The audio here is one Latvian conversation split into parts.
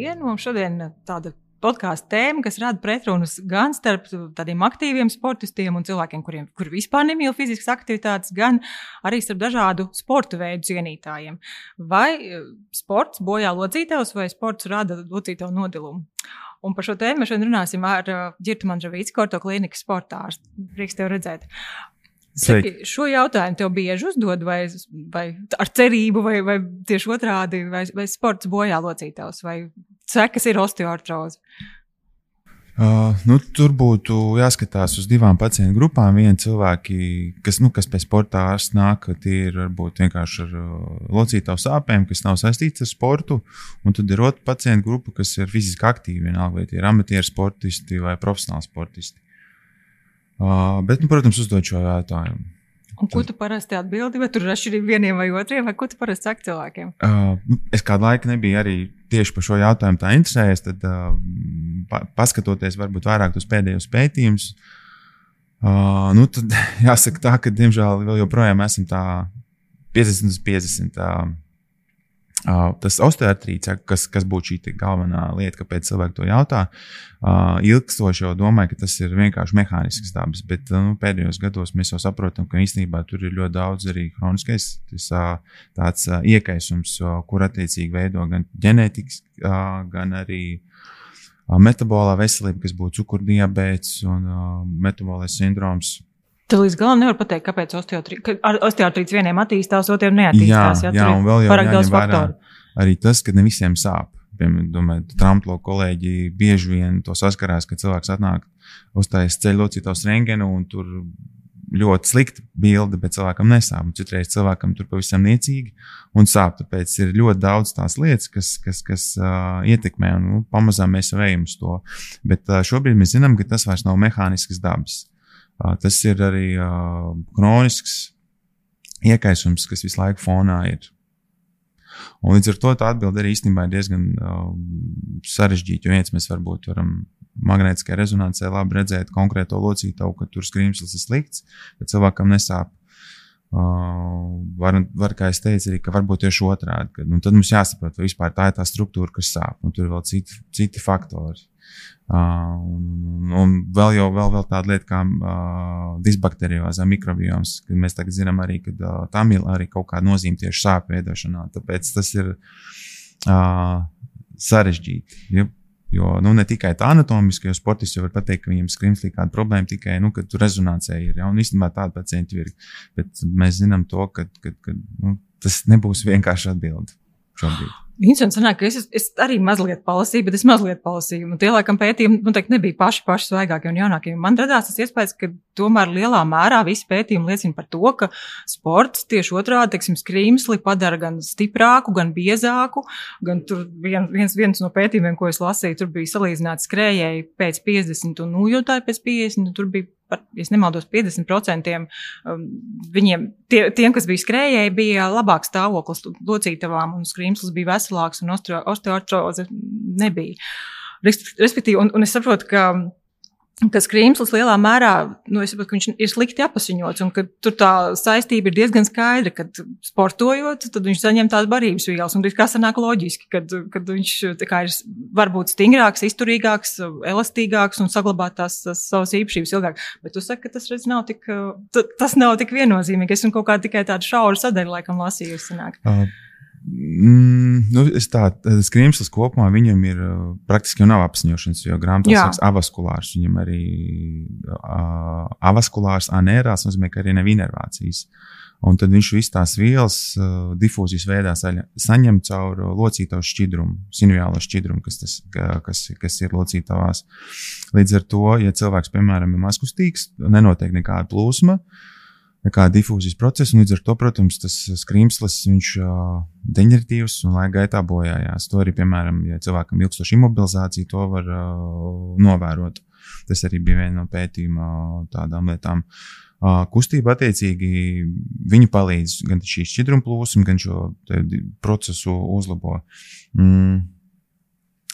Labdien! Mums šodien tāda podkāstu tēma, kas rada pretrunas gan starp tādiem aktīviem sportistiem un cilvēkiem, kuriem kur vispār nemīl fiziskas aktivitātes, gan arī starp dažādu sporta veidu cienītājiem. Vai eh, sports bojā locītājus, vai sports rada locītāju nodilumu? Un par šo tēmu šodien runāsim ar uh, Girtu Mandžavīcu, Korto klīnikas sportārs. Prieks tev redzēt. Saki, šo jautājumu tev bieži uzdod, vai, vai ar cerību, vai, vai tieši otrādi, vai, vai sports bojā locītājs, vai sekas ir osteoartroze? Uh, nu, tur būtu jāskatās uz divām pacientu grupām. Viena cilvēki, kas, nu, kas pēc sporta ārsta nāk, tie ir varbūt vienkārši ar uh, locītavu sāpēm, kas nav saistīts ar sportu. Un tad ir otra pacientu grupa, kas ir fiziski aktīvi, vienalga vai tie ir amatieru sportisti vai profesionāli sportisti. Uh, bet, nu, protams, uzdod šo jautājumu. Un ko tu parasti atbildi? Vai tur ir atšķirība vieniem vai otriem, vai ko tu parasti saki cilvēkiem? Uh, es kādu laiku nebiju arī tieši par šo jautājumu tā interesējies. Tad, uh, pa, paskatoties varbūt vairāk uz pēdējos pētījumus, uh, nu, tad jāsaka tā, ka diemžēl vēl joprojām esam tā 50 uz 50. Tā, Uh, tas osteoartrīts, kas, kas būtu šī galvenā lieta, kāpēc cilvēki to jautā, uh, ilgstoši jau domāju, ka tas ir vienkārši mehānisks dabas, bet nu, pēdējos gados mēs jau saprotam, ka īstenībā tur ir ļoti daudz arī kroniskais tas, uh, tāds uh, iekaisums, uh, kur attiecīgi veido gan ģenētikas, uh, gan arī uh, metabolā veselība, kas būtu cukurdiabēts un uh, metabolais sindroms. Tad līdz galam nevar pateikt, kāpēc osteoartrīts vieniem attīstās, otriem neattīstās. Jā, jā, jā un vēl jau pārāk daudz faktoru. Arī tas, ka ne visiem sāp. Piemēram, Trumplo kolēģi bieži vien to saskarās, ka cilvēks atnāk uzstājas ceļu locītājs rengenu un tur ļoti slikta bilde, bet cilvēkam nesāp. Citreiz cilvēkam tur pavisam niecīgi un sāp. Tāpēc ir ļoti daudz tās lietas, kas, kas, kas uh, ietekmē, un nu, pamazām mēs ejam uz to. Bet uh, šobrīd mēs zinām, ka tas vairs nav mehānisks dabas. Tas ir arī kronisks iekaisums, kas visu laiku fonā ir. Un līdz ar to tā atbilde arī īstenībā ir diezgan uh, sarežģīta. Jo viens mēs varbūt varam magnētiskajā rezonansē labi redzēt konkrēto locītavu, ka tur skrīmslis ir slikts, bet cilvēkam nesāp. Uh, var, var, kā es teicu, arī, varbūt tieši otrādi. Ka, nu, tad mums jāsaprot, vai vispār tā ir tā struktūra, kas sāp. Un tur ir vēl citi, citi faktori. Uh, un, un vēl jau vēl, vēl tāda lieta kā uh, disbakteriozā mikrobioms, kad mēs tagad zinām arī, ka uh, tam ir arī kaut kāda nozīme tieši sāpju veidošanā. Tāpēc tas ir uh, sarežģīti. Ja? Jo nu, ne tikai tā anatomiski, jo sportists jau var pateikt, ka viņam skrimslī kāda problēma tikai, nu, tur rezonansē ir. Ja? Un īstenībā tādi pacienti ir. Bet mēs zinām to, ka, ka, ka nu, tas nebūs vienkārši atbildi šobrīd. Interesanti, sanāk, es, es arī mazliet palasīju, bet es mazliet palasīju. Un tie, laikam, pētījumi noteikti nebija paši, paši svaigākie un jaunākie. Man radās tas iespējas, ka tomēr lielā mērā visi pētījumi liecina par to, ka sports tieši otrādi, teiksim, skrīmsli padara gan stiprāku, gan biezāku. Gan tur vien, viens, viens no pētījumiem, ko es lasīju, tur bija salīdzināts skrējēji pēc 50 un nūjotāji pēc 50. Tur bija par, ja nemaldos, 50% um, viņiem, tie, tiem, kas bija skrējēji, bija labāks stāvoklis locītavām un skrīmslis bija veselāks un osteoartroze nebija. Respektīvi, un, un es saprotu, ka ka skrīmslis lielā mērā nu, saprotu, ka viņš ir slikti apziņots, un ka tur tā saistība ir diezgan skaidra, ka sportojot, tad viņš saņem tās barības vielas. Un tas sanāk loģiski, kad, kad viņš kā, ir varbūt stingrāks, izturīgāks, elastīgāks un saglabāt tās, tās savas īpašības ilgāk. Bet tu saki, ka tas redz, nav tik, tas nav tik viennozīmīgi. Es kaut kā tikai tādu šauru sadaļu laikam lasījusi. Uh. Mm, nu, es tādu skrimslis kopumā viņam ir uh, praktiski nav apziņošanas, jo grāmatā sauc avaskulārs. Viņam arī uh, avaskulārs anērās nozīmē, ka arī nav inervācijas. Un tad viņš visas tās vielas uh, difūzijas veidā saņem caur locītavu šķidrumu, sinuālo šķidrumu, kas, tas, kas, kas ir locītavās. Līdz ar to, ja cilvēks, piemēram, ir mazkustīgs, nenotiek nekāda plūsma, uh, nekāda difūzijas procesa. Līdz ar to, protams, tas skrimslis viņš deģeneratīvs un laika gaitā bojājās. To arī, piemēram, ja cilvēkam ilgstoša imobilizācija, to var uh, novērot. Tas arī bija viena no pētījuma tādām lietām. Uh, kustība attiecīgi viņa palīdz gan šī šķidruma plūsma, gan šo procesu uzlabo. Mm.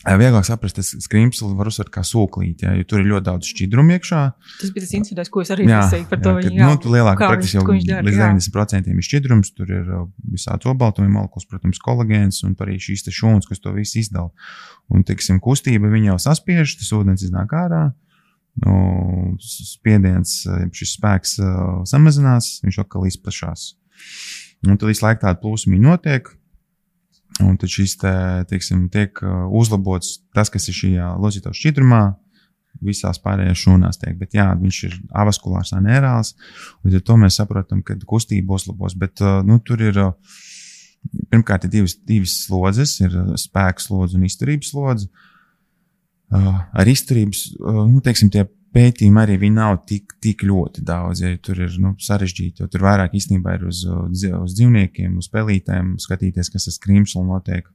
Vieglāk saprast, tas skrimslis var uzsvērt kā sūklīt, ja, jo tur ir ļoti daudz šķidrumu iekšā. Tas bija tas incidents, ko es arī lasīju par to. Jā, jā, nu, lielāka praktiski jau dara, līdz 90% ir šķidrums, tur ir visādi obaltumi molekulas, protams, kolagēns un arī šīs šūnas, kas to visu izdala. Un, teiksim, kustība viņa jau saspiež, tas ūdens iznāk ārā. Nu, spiediens, šis spēks uh, samazinās, viņš atkal izplatās. Un tad visu laiku tāda plūsma notiek. Un tad šis te, teiksim, tiek uh, uzlabots tas, kas ir šajā locītavas šķidrumā, visās pārējās šūnās tiek. Bet jā, viņš ir avaskulārs, nērāls. Līdz ar to mēs saprotam, ka kustība uzlabos. Bet uh, nu, tur ir uh, pirmkārt ir divas, divas slodzes, ir spēka slodze un izturības slodze. Ar izturības, nu, teiksim, tie pētījumi arī nav tik, tik ļoti daudz. Ja tur ir nu, sarežģīti, jo tur vairāk īstenībā ir uz, uz dzīvniekiem, uz pelītēm, skatīties, kas ar skrimslu notiek.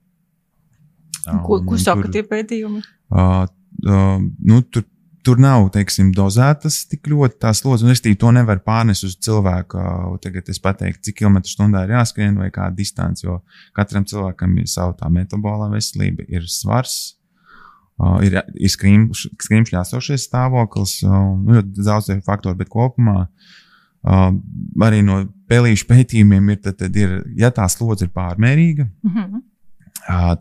Ko, ko saka tur, tie pētījumi? Uh, uh, nu, tur, tur nav, teiksim, dozētas tik ļoti tās lodziņas, un es to nevaru pārnest uz cilvēku. Tagad es pateiktu, cik kilometru stundā ir jāskrien vai kāda distance, jo katram cilvēkam ir sava tā metabolā veselība, ir svars, Uh, ir ir skrimšļā esošais stāvoklis, nu, ļoti daudz faktoru, bet kopumā arī no pelīšu pētījumiem ir, tad, tad ir, ja tā slodze ir pārmērīga, mm -hmm.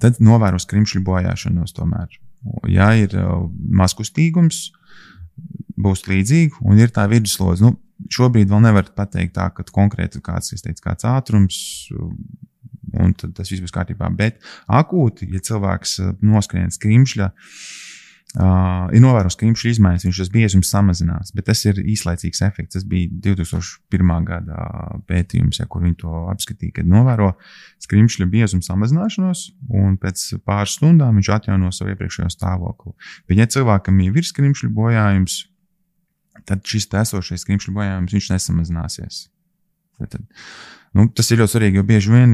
tad novēro skrimšļu bojāšanos tomēr. Ja ir mazkustīgums, būs līdzīgi, un ir tā viduslodze. Nu, šobrīd vēl nevar pateikt tā, ka konkrēti kāds, teicu, kāds ātrums un tas viss būs kārtībā. Bet akūti, ja cilvēks uh, noskrien skrimšļa, Uh, ir novērojams, ka imšu izmaiņas, viņš tas biezums samazinās, bet tas ir īslaicīgs efekts. Tas bija 2001. gada pētījums, ja, kur viņi to apskatīja, kad novēro skrimšļa biezumu samazināšanos, un pēc pāris stundām viņš atjauno savu iepriekšējo stāvokli. Bet, ja cilvēkam ir skrimšļa bojājums, tad šis esošais skrimšļa bojājums nesamazināsies. Tad, tad, Nu, tas ir ļoti svarīgi, jo bieži vien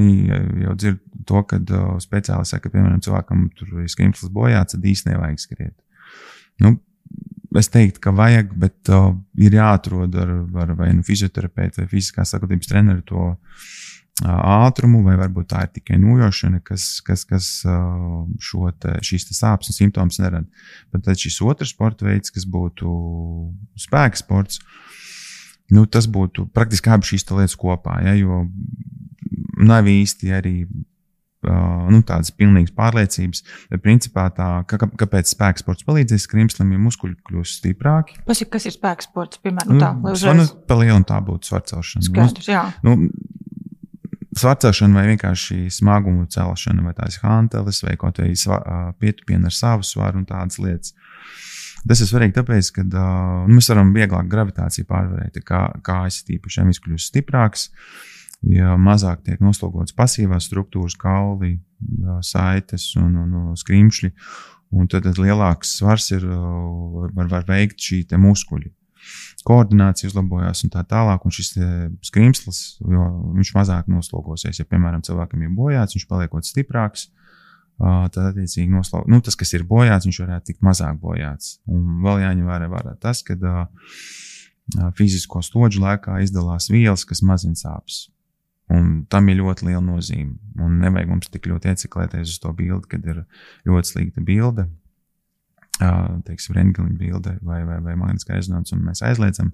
jau dzird to, ka uh, speciālisti saka, ka, piemēram, cilvēkam tur ir skrimslis bojāts, tad īsti nevajag skriet. Nu, es teiktu, ka vajag, bet uh, ir jāatrod ar, ar vai nu fizioterapeita vai fiziskās sakotības treneru to uh, ātrumu, vai varbūt tā ir tikai nojošana, kas, kas, kas uh, šo te, šīs te sāpes un simptomus nerada. Bet tad šis otrs sporta veids, kas būtu spēka sports, uh, Nu, tas būtu praktiski abas šīs lietas kopā, ja, jo nav īsti arī uh, nu, tādas pilnīgas pārliecības. Bet, principā, tā, ka, kāpēc spēka sports palīdzēs skrimslim, ja muskuļi kļūst stiprāki? Pasaka, kas ir spēka sports? Piemēram, nu, tā, nu, uzreiz... palielina tā būtu svarcelšana. Skaidrs, jā. Nu, Svarcelšana vai vienkārši smagumu celšana, vai tās hantelis, vai kaut vai pietupiena ar savu svaru un tādas lietas. Uh, Tas ir svarīgi, tāpēc, ka uh, nu, mēs varam vieglāk gravitāciju pārvarēt, kā kājas tīpaši, ja viņš kļūst stiprāks. Ja mazāk tiek noslogotas pasīvās struktūras, kauli, saites un, un, un skrimšļi, un tad, tad lielāks svars ir, var, var veikt šī muskuļi koordinācija uzlabojās un tā tālāk. Un šis skrimslis, jo viņš mazāk noslogosies, ja, piemēram, cilvēkam ir bojāts, viņš paliekot stiprāks, tad attiecīgi noslaukt. Nu, tas, kas ir bojāts, viņš varētu tikt mazāk bojāts. Un vēl jāņem vērā, vērā tas, ka fizisko slodžu laikā izdalās vielas, kas mazina sāpes. Un tam ir ļoti liela nozīme. Un nevajag mums tik ļoti ieciklēties uz to bildi, kad ir ļoti slikta bilde, teiksim, rentgena bilde vai, vai, vai magnetiskā rezonance, un mēs aizliedzam.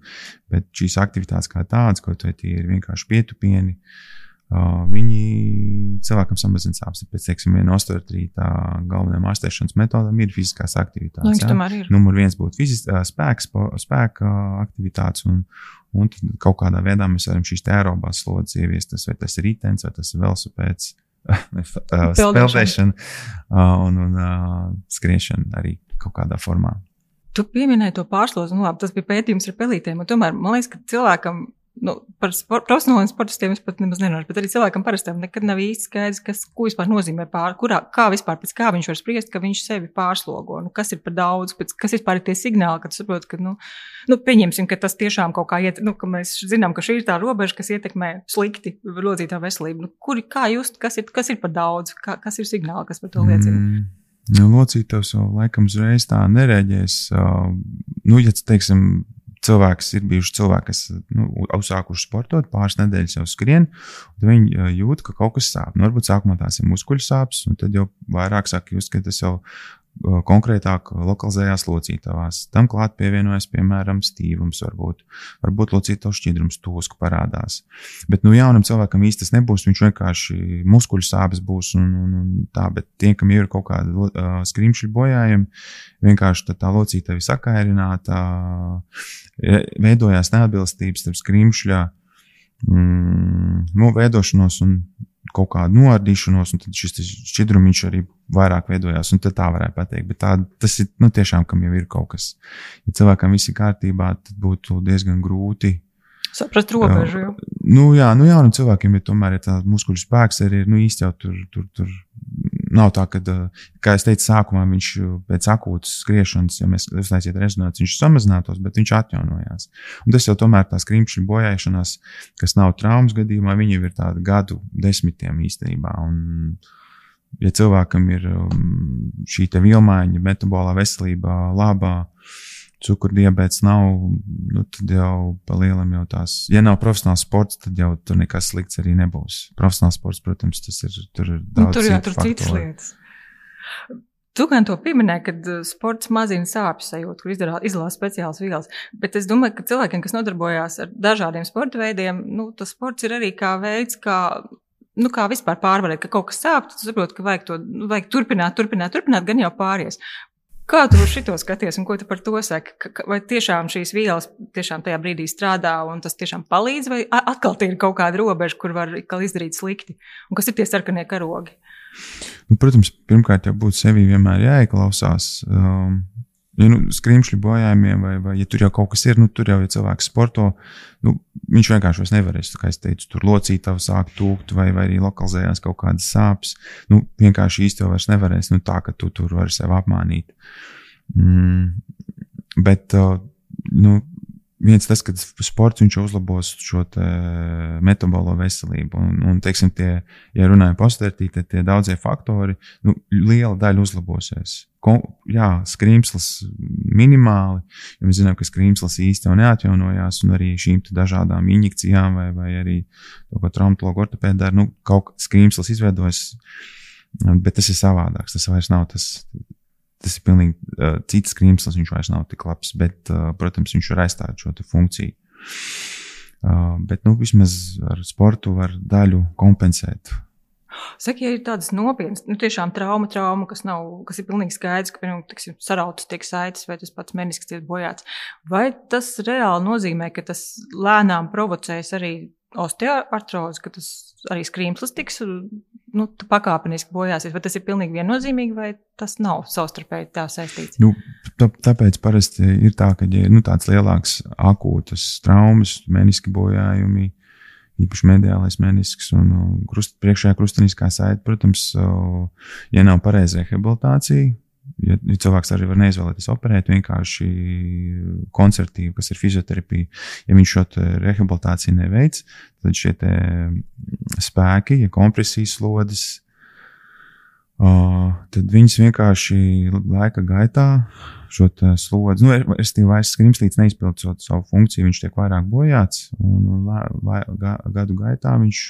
Bet šīs aktivitātes kā tādas, ko tie ir vienkārši pietupieni, uh, Uh, viņi cilvēkam samazina sāpes. Pēc teiksim, viena osteoartrīta galvenajām ārstēšanas metodēm ir fiziskās aktivitātes. Nu, Numur viens būtu fiziskā spēks, spēka aktivitātes, un, un kaut kādā veidā mēs varam šīs aerobās slodzes ieviest. Tas, vai tas ir rītens, vai tas ir velosipēds, spēlēšana un, un uh, skriešana arī kaut kādā formā. Tu pieminēji to pārslozu, nu labi, tas bija pētījums ar pelītēm, tomēr man liekas, ka cilvēkam nu, par spor, profesionāliem sportistiem es pat nemaz nenāšu, bet arī cilvēkam parastam nekad nav īsti skaidrs, kas, ko vispār nozīmē pār, kurā, kā vispār, pēc kā viņš var spriest, ka viņš sevi pārslogo, nu, kas ir par daudz, pēc, kas vispār ir tie signāli, kad saprot, ka, nu, nu, pieņemsim, ka tas tiešām kaut kā iet, nu, ka mēs zinām, ka šī ir tā robeža, kas ietekmē slikti lodzītā veselību. Nu, kuri, kā just, kas ir, kas ir par daudz, kā, kas ir signāli, kas par to liecina? Mm. Nu, locītājs jau laikam uzreiz tā nereaģēs. Uh, nu, ja, teiksim, cilvēks ir bijuši cilvēki, kas nu, uzsākuši sportot, pāris nedēļas jau skrien, un viņi jūt, ka kaut kas sāp. Nu, varbūt sākumā tās ir muskuļu sāpes, un tad jau vairāk sāk just, ka tas jau konkrētāk lokalizējās locītavās. Tam klāt pievienojas, piemēram, stīvums, varbūt, varbūt locītavas šķidrums tūsku parādās. Bet, nu, jaunam cilvēkam īsti tas nebūs, viņš vienkārši muskuļu sāpes būs un, un, un tā, bet tiem, kam ir kaut kāda uh, skrimšļu bojājumi, vienkārši tā locītava ir sakairināta, veidojās neatbilstības starp skrimšļa mm, nu, veidošanos un kaut kādu noardīšanos, un tad šis šķidrumiņš arī vairāk veidojās. Tā varētu pateikt, bet tā, tas ir nu, tiešām, kam jau ir kaut kas. Ja cilvēkam viss ir kārtībā, tad būtu diezgan grūti. Saprast robežu. Jau. Nu, jā, nu, jā, nu, cilvēkiem ir tomēr ja tāds muskuļu spēks arī ir nu, īsti jau tur, tur, tur nav tā, ka, kā es teicu, sākumā viņš pēc akūtas skriešanas, ja mēs uztaisītu rezonanci, viņš samazinātos, bet viņš atjaunojās. Un tas jau tomēr tās krimšļu bojāšanās, kas nav traumas gadījumā, viņi jau ir tādi gadu desmitiem īstenībā. Un, ja cilvēkam ir um, šī vilmaiņa, metabolā veselība labā, cukurdiabēts nav, nu, tad jau pa lielam jau tās, ja nav profesionāls sports, tad jau tur nekas slikts arī nebūs. Profesionāls sports, protams, tas ir, tur ir daudz. Nu, tur jau tur citas lietas. Tu gan to pieminēji, ka uh, sports mazina sāpju sajūtu, kur izlaiž speciāls vielas. Bet es domāju, ka cilvēkiem, kas nodarbojās ar dažādiem sporta veidiem, nu, tas sports ir arī kā veids, kā nu, kā vispār pārvarēt, ka kaut kas sāp, tad saproti, ka vajag to nu, vajag turpināt, turpināt, turpināt, gan jau pāries. Kā tu šo skaties un ko tu par to saki? Vai tiešām šīs vielas tiešām tajā brīdī strādā un tas tiešām palīdz, vai atkal ir kaut kāda robeža, kur var izdarīt slikti? Un kas ir tie sarkanie karogi? Nu, protams, pirmkārt, jau būtu sevi vienmēr jāieklausās. Um, ja nu, skrimšļu bojājumiem, vai, vai ja tur jau kaut kas ir, nu, tur jau ir ja cilvēks sporto, nu, viņš vienkārši vairs nevarēs, kā es teicu, tur locītavu sākt tūkt, vai, vai arī lokalizējās kaut kādas sāpes. Nu, vienkārši īsti jau vairs nevarēs, nu, tā, ka tu tur vari sev apmānīt. Mm, bet, uh, nu, viens tas, ka sports uzlabos šo metabolo veselību. Un, un teiksim, tie, ja runājam par postertī, tad tie daudzie faktori, nu, liela daļa uzlabosies. Ko, jā, skrīmslis minimāli, jo mēs zinām, ka skrīmslis īsti jau neatjaunojās, un arī šīm dažādām injekcijām vai, vai arī to, ko traumatologu ortopēdā nu, kaut kā skrīmslis izveidojas, bet tas ir savādāks. Tas vairs nav tas tas ir pilnīgi uh, cits krimsls, viņš vairs nav tik labs, bet, uh, protams, viņš var aizstāt šo funkciju. Uh, bet, nu, vismaz ar sportu var daļu kompensēt. Saki, ja ir tādas nopietnas, nu, tiešām trauma, trauma, kas, nav, kas ir pilnīgi skaidrs, ka, piemēram, tiksim, sarautas tiek saites vai tas pats menisks ir bojāts, vai tas reāli nozīmē, ka tas lēnām provocēs arī osteoartrozi, ka tas arī skrīmslis tiks nu, pakāpeniski bojāsies. Vai tas ir pilnīgi viennozīmīgi, vai tas nav savstarpēji tā saistīts? Nu, tā, tāpēc parasti ir tā, ka ja nu, tāds lielāks akūtas traumas, meniski bojājumi. Īpaši mediālais menisks un krust, priekšējā krustveida saite, protams, ja nav pareiza rehabilitācija, Ja, ja cilvēks arī var neizvēlēties operēt, vienkārši koncertīvu, kas ir fizioterapija, ja viņš šo rehabilitāciju neveic, tad šie spēki, ja kompresijas slodzes, uh, tad viņas vienkārši laika gaitā šo slodzi, nu, es tev vairs skrimslīts neizpildot savu funkciju, viņš tiek vairāk bojāts, un la, la, gadu gaitā viņš,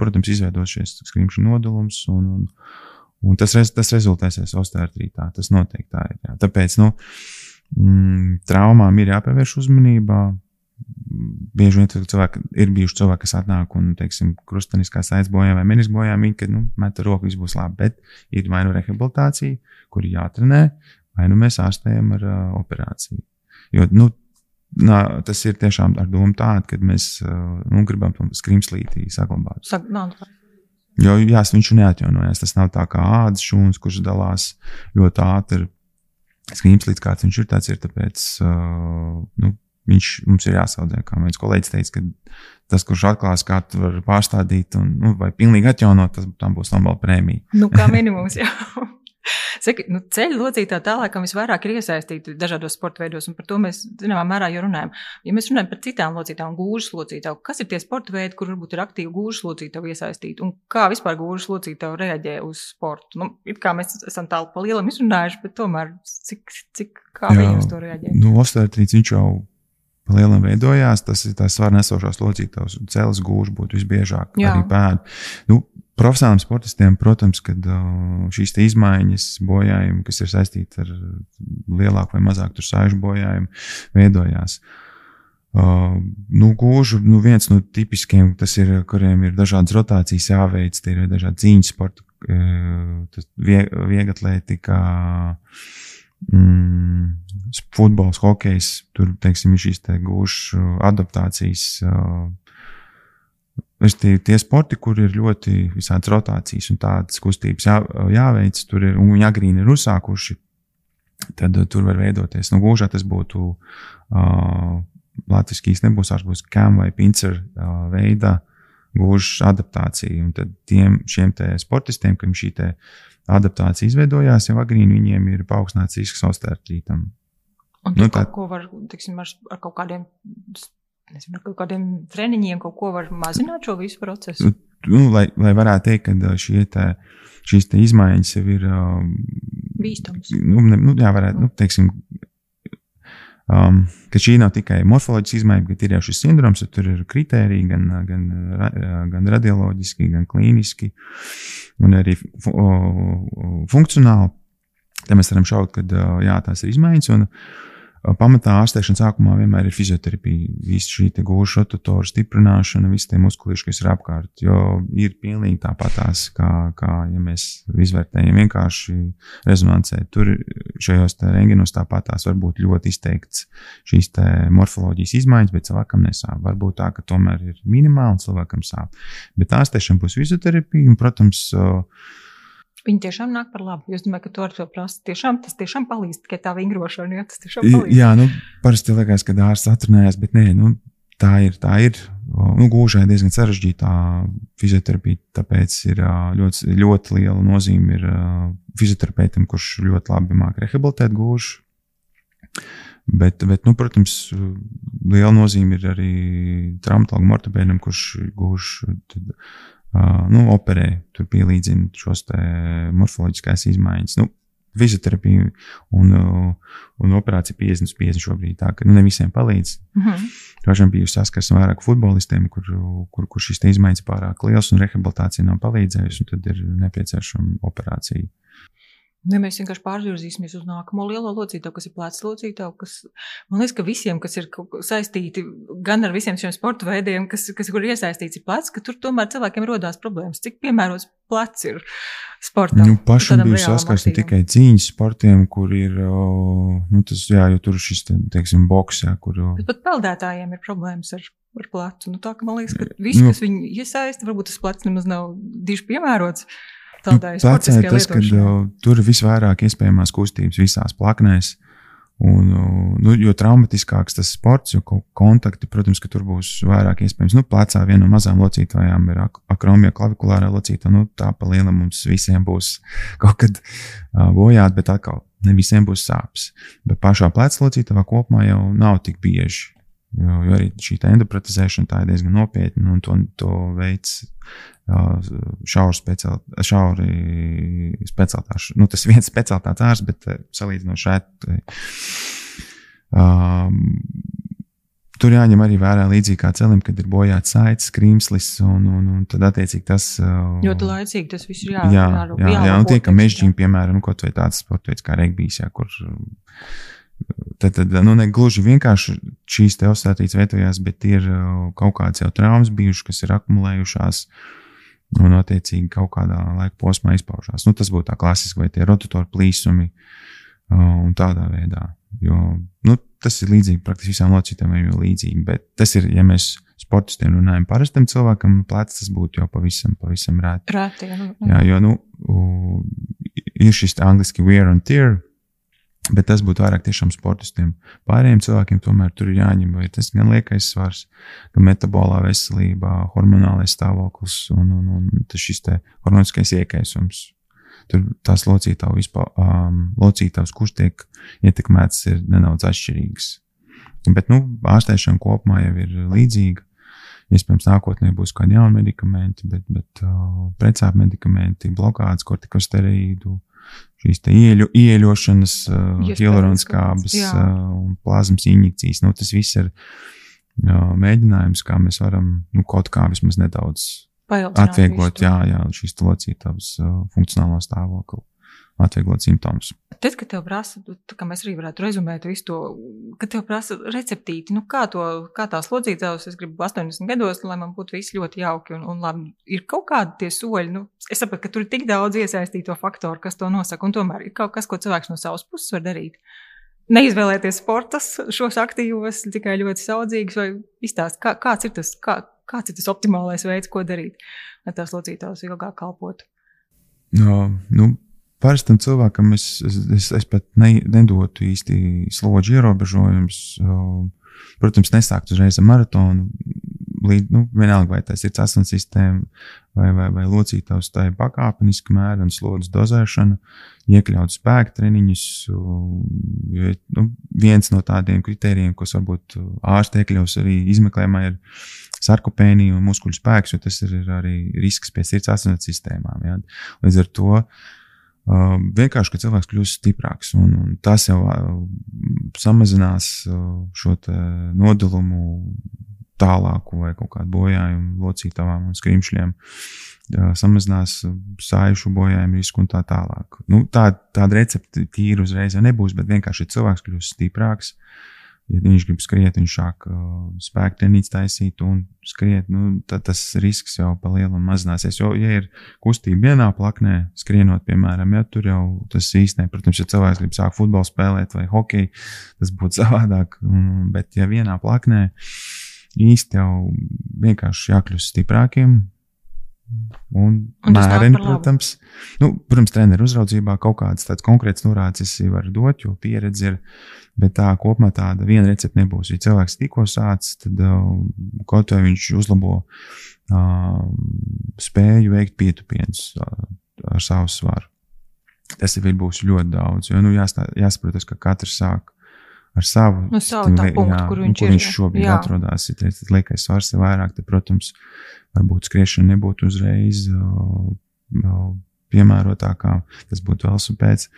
protams, izveidos šīs skrimšu nodalums un, un Un tas, tas rezultēsies osteoartrītā. Tas noteikti tā ir. Jā. Tāpēc nu, mm, traumām ir jāpievērš uzmanība. Bieži vien cilvēki ir bijuši cilvēki, kas atnāk un, teiksim, krustveida saites bojā vai meniskā bojā, viņi, ka, nu, meta roku, viss būs labi. Bet ir vai nu rehabilitācija, kur jātrenē, vai nu mēs ārstējam ar uh, operāciju. Jo, nu, nā, tas ir tiešām ar domu tādu, ka mēs uh, nu, gribam to skrimslītī saglabāt. Sak, nav, Jo jās, viņš neatjaunojas. Tas nav tā kā ādas šūns, kurš dalās ļoti ātri. Skrīms līdz kāds viņš ir tāds, ir tāpēc uh, nu, viņš mums ir jāsaudzē. Kā viens kolēģis teica, ka tas, kurš atklās, kā tu vari pārstādīt un, nu, vai pilnīgi atjaunot, tas tam būs Nobel prēmija. Nu, kā minimums, jā. Saki, nu, ceļu locītā tālākam visvairāk ir iesaistīti dažādos sporta veidos, un par to mēs zināmā mērā jau runājam. Ja mēs runājam par citām locītām, gūžas locītāju, kas ir tie sporta veidi, kur varbūt ir aktīvi gūžas locītāju iesaistīti, un kā vispār gūžas locītāju reaģē uz sportu? Nu, it kā mēs esam tālu pa lielam izrunājuši, bet tomēr cik, cik kā Jā, viņi uz to reaģē? Nu, Osteoartrīts viņš jau pa lielam veidojās, tas ir tās svarnesošās locītājs, un cēlas gūžas būtu visbiežāk, Jā. arī pēdu. Nu, profesionāliem sportistiem, protams, kad uh, šīs izmaiņas, bojājumi, kas ir saistīti ar lielāku vai mazāku sāļu bojājumu, veidojās. Uh, nu, gūžu, nu, viens no tipiskiem, tas ir, kuriem ir dažādas rotācijas jāveic, tie ir dažādi cīņas sporta, uh, vie, vieglatlētika, mm, futbols, hokejs, tur, teiksim, ir šīs te gūžu adaptācijas. Uh, Respektīvi, tie sporti, kur ir ļoti visādas rotācijas un tādas kustības jā, jāveic, tur ir un agrīni ir uzsākuši, tad uh, tur var veidoties. Nu, gūžā tas būtu uh, latviešu īstenībā nebūs, tās būs cam vai pincer uh, veida gūža adaptācija. Un tad tiem šiem sportistiem, kam šī adaptācija izveidojās, jau agrīni viņiem ir paaugstināts risks osteoartrītam. Un nu, tā, ko var, tiksim, ar, ar kaut kādiem nezinu, kaut kādiem treniņiem kaut ko var mazināt šo visu procesu? Nu, nu lai, lai varētu teikt, ka šie te, šīs te izmaiņas jau ir bīstamas. Nu, nu, jā, varētu, nu, teiksim, um, ka šī nav tikai morfoloģiska izmaiņa, bet ir jau šis sindroms, tur ir kriteriji gan, gan, gan radioloģiski, gan klīniski, un arī fu funkcionāli. Te mēs varam šaut, ka jā, tās ir izmaiņas. Un, uh, pamatā ārstēšanas sākumā vienmēr ir fizioterapija, visa šī gūža rotatoru stiprināšana, visi tie muskulīši, kas ir apkārt. Jo ir pilnīgi tāpatās, kā, kā ja mēs izvērtējam vienkārši rezonancē. Tur šajos rengenos tāpatās var būt ļoti izteikts šīs morfoloģijas izmaiņas, bet cilvēkam nesāp. Varbūt tā, ka tomēr ir minimāli cilvēkam sāp. Bet ārstēšana būs fizioterapija un, protams, Viņi tiešām nāk par labu. Jūs domājat, ka to ar to prasa. Tiešām, tas tiešām palīdz tikai tā vingrošana. Jā, tas tiešām palīdz. Jā, nu, parasti liekas, ka ārsts atrunājas, bet nē, nu, tā ir. Tā ir. Nu, gūžai diezgan sarežģīta fizioterapija, tāpēc ir ļoti, ļoti liela nozīme ir fizioterapeitam, kurš ļoti labi māca rehabilitēt gūžu. Bet, bet nu, protams, liela nozīme ir arī traumatologam, ortopēdam, kurš gūž nu, operē, tur pielīdzina šos morfoloģiskās izmaiņas. Nu, Fizioterapija un, un operācija 50 uz 50 šobrīd. Tā ka nu, ne visiem palīdz. Mm -hmm. Dažiem bija saskarsme vairāk futbolistiem, kur, kur, kur šīs izmaiņas pārāk lielas un rehabilitācija nav palīdzējusi, tad ir nepieciešama operācija. Ja mēs vienkārši pārvirzīsimies uz nākamo lielo locītavu, kas ir plecs locītavu, kas man liekas, ka visiem, kas ir saistīti gan ar visiem šiem sporta veidiem, kas, kas kur iesaistīts ir plecs, ka tur tomēr cilvēkiem rodās problēmas. Cik piemērots plecs ir sportam? Nu, pašam bija saskars ne tikai cīņas sportiem, kur ir, nu, tas, jā, jo tur šis, teiksim, boks, jā, kur. Bet pat peldētājiem ir problēmas ar ar plecu. Nu, tā man liekas, ka viss, nu, kas viņu iesaista, varbūt tas plecs nemaz nav diži piemērots. Tādai nu, tas, ka uh, tur ir visvairāk iespējamās kustības visās plaknēs. Un, nu, jo traumatiskāks tas sports, jo kontakti, protams, ka tur būs vairāk iespējams. Nu, plecā viena no mazām locītājām ir ak akromija klavikulārā locīta. Nu, tā pa lielam mums visiem būs kaut kad uh, bojāt, bet atkal ne visiem būs sāpes. Bet pašā pleca locītavā kopumā jau nav tik bieži. Jo, jo arī šī endopratizēšana tā ir diezgan nopietna, un to, to veids šauri speciāli, šauri speciālitāšu. Nu, tas viens speciālitātes ārsts, bet salīdzinoši šeit. Um, Tur jāņem arī vērā līdzīgi kā celim, kad ir bojāts saites, krīmslis, un, un, un tad attiecīgi tas. Ļoti laicīgi tas viss ir jā, jā, jā, jā, jā, un tie, ka mežģīni, piemēram, kaut vai tāds sports veids kā regbijs, jā, kur Tad, tad nu, ne gluži vienkārši šīs te uzstātītas vietojās, bet ir uh, kaut kādas jau traumas bijušas, kas ir akumulējušās. Un, attiecīgi, kaut kādā laika posmā izpaužās. Nu, tas būtu tā klasiski, vai tie rotatori plīsumi uh, un tādā veidā. Jo, nu, tas ir līdzīgi praktiski visām locītām, jau līdzīgi. Bet tas ir, ja mēs sportistiem runājam, parastam cilvēkam, plecs tas būtu jau pavisam, pavisam rēti. Rēti, jā. jā, jo, nu, ir šis angliski wear and tear Bet tas būtu vairāk tiešām sportistiem. Pārējiem cilvēkiem tomēr tur ir jāņem vērā tas gan liekais svars, gan metabolā veselība, hormonālais stāvoklis un, un, un šis hormoniskais iekaisums. Tur tās locītavas, um, locītavas kurš tiek ietekmētas, ir nedaudz atšķirīgas. Bet nu, ārstēšana kopumā jau ir līdzīga. Iespējams, nākotnē būs kādi jauni medikamenti, bet, bet uh, precāpju medikamenti, blokādes, kortikosteroīdu, uh, šīs ieļu, ieļošanas, uh, hialuroniskābes uh, un plazmas injekcijas. Nu, tas viss ir uh, mēģinājums, kā mēs varam nu, kaut kā vismaz nedaudz atvieglot, jā, jā, šīs locītavas funkcionālo stāvokli, atvieglot simptomus. Tad, kad tev prasa, tā kā mēs arī varētu rezumēt visu to, kad tev prasa receptīti, nu kā, to, kā tās locītavas, es gribu 80 gados, lai man būtu viss ļoti jauki un, un labi, ir kaut kādi tie soļi, nu, es saprotu, ka tur ir tik daudz iesaistīto faktoru, kas to nosaka, un tomēr ir kaut kas, ko cilvēks no savas puses var darīt. Neizvēlēties sportus, šos aktīvos, tikai ļoti saudzīgus, vai izstāst, kā, kāds ir tas, kā, kāds ir tas optimālais veids, ko darīt, lai tās locītājs ilgāk kalpotu? No, nu, parastam cilvēkam es, es, es, es pat ne, nedotu īsti slodzi ierobežojumus. Protams, nesākt uzreiz ar maratonu. Līdz, nu, vienalga, vai tas ir asins sistēma vai, vai, vai locītājs, tā ir pakāpeniski mēra un slodzes dozēšana, iekļaut spēku treniņus. Jo, nu, viens no tādiem kritērijiem, kas varbūt ārsti iekļaus arī izmeklējumā, ir sarkopēnija un muskuļu spēks, jo tas ir arī risks pie sirds asins sistēmām. Ja? Līdz ar to uh, vienkārši, ka cilvēks kļūst stiprāks un, un tas jau uh, samazinās uh, šo nodalumu tālāku vai kaut kādu bojājumu locītavām un skrimšļiem. Samazinās sāļu bojājumu risku un tā tālāk. Nu, tā, tāda recepte tīra uzreiz nebūs, bet vienkārši cilvēks kļūst stiprāks, uh, ja viņš grib skriet, viņš sāk uh, spēku treniņus taisīt un skriet, nu, tad tas risks jau pa lielu mazināsies. Jo, ja ir kustība vienā plaknē, skrienot, piemēram, ja tur jau tas īstenībā, protams, ja cilvēks grib sākt futbolu spēlēt vai hokeju, tas būtu savādāk. Bet, ja vienā plaknē īsti jau vienkārši jākļūst stiprākiem, Un, un mēreni, protams, nu, protams, treneru uzraudzībā kaut kādas tādas konkrētas norādes es varu dot, jo pieredze ir, bet tā kopumā tāda viena recepte nebūs. Ja cilvēks tikko sācis, tad uh, kaut vai viņš uzlabo uh, spēju veikt pietupienus uh, ar savu svaru. Tas jau būs ļoti daudz, jo nu, jāstā, jāsaprot, ka katrs sāk ar savu, nu, savu tā, punktu, jā, kur viņš, kur viņš šobrīd jā. atrodas. Ja tas liekais svars ir vairāk, tad, protams, varbūt skriešana nebūtu uzreiz piemērotākā, tas būtu velosipēds.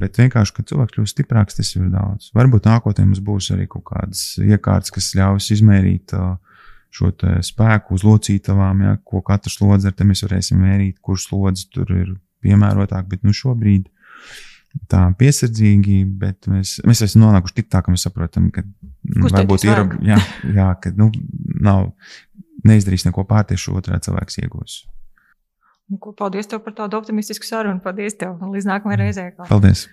Bet vienkārši, kad cilvēks kļūst stiprāks, tas ir daudz. Varbūt nākotnē mums būs arī kaut kādas iekārtas, kas ļaus izmērīt šo spēku uz locītavām, ja, ko katrs slodzi ar, tad mēs varēsim mērīt, kurš slodzi tur ir piemērotāk. Bet nu, šobrīd tā piesardzīgi, bet mēs, mēs esam nonākuši tik tā, ka mēs saprotam, ka nu, varbūt ir, jā, jā, ka nu, nav, neizdarīs neko pārtiešu, otrā cilvēks iegūs. Nu, ko, paldies tev par tādu optimistisku sarunu. Paldies tev. Līdz nākamajai mm. reizei. Paldies.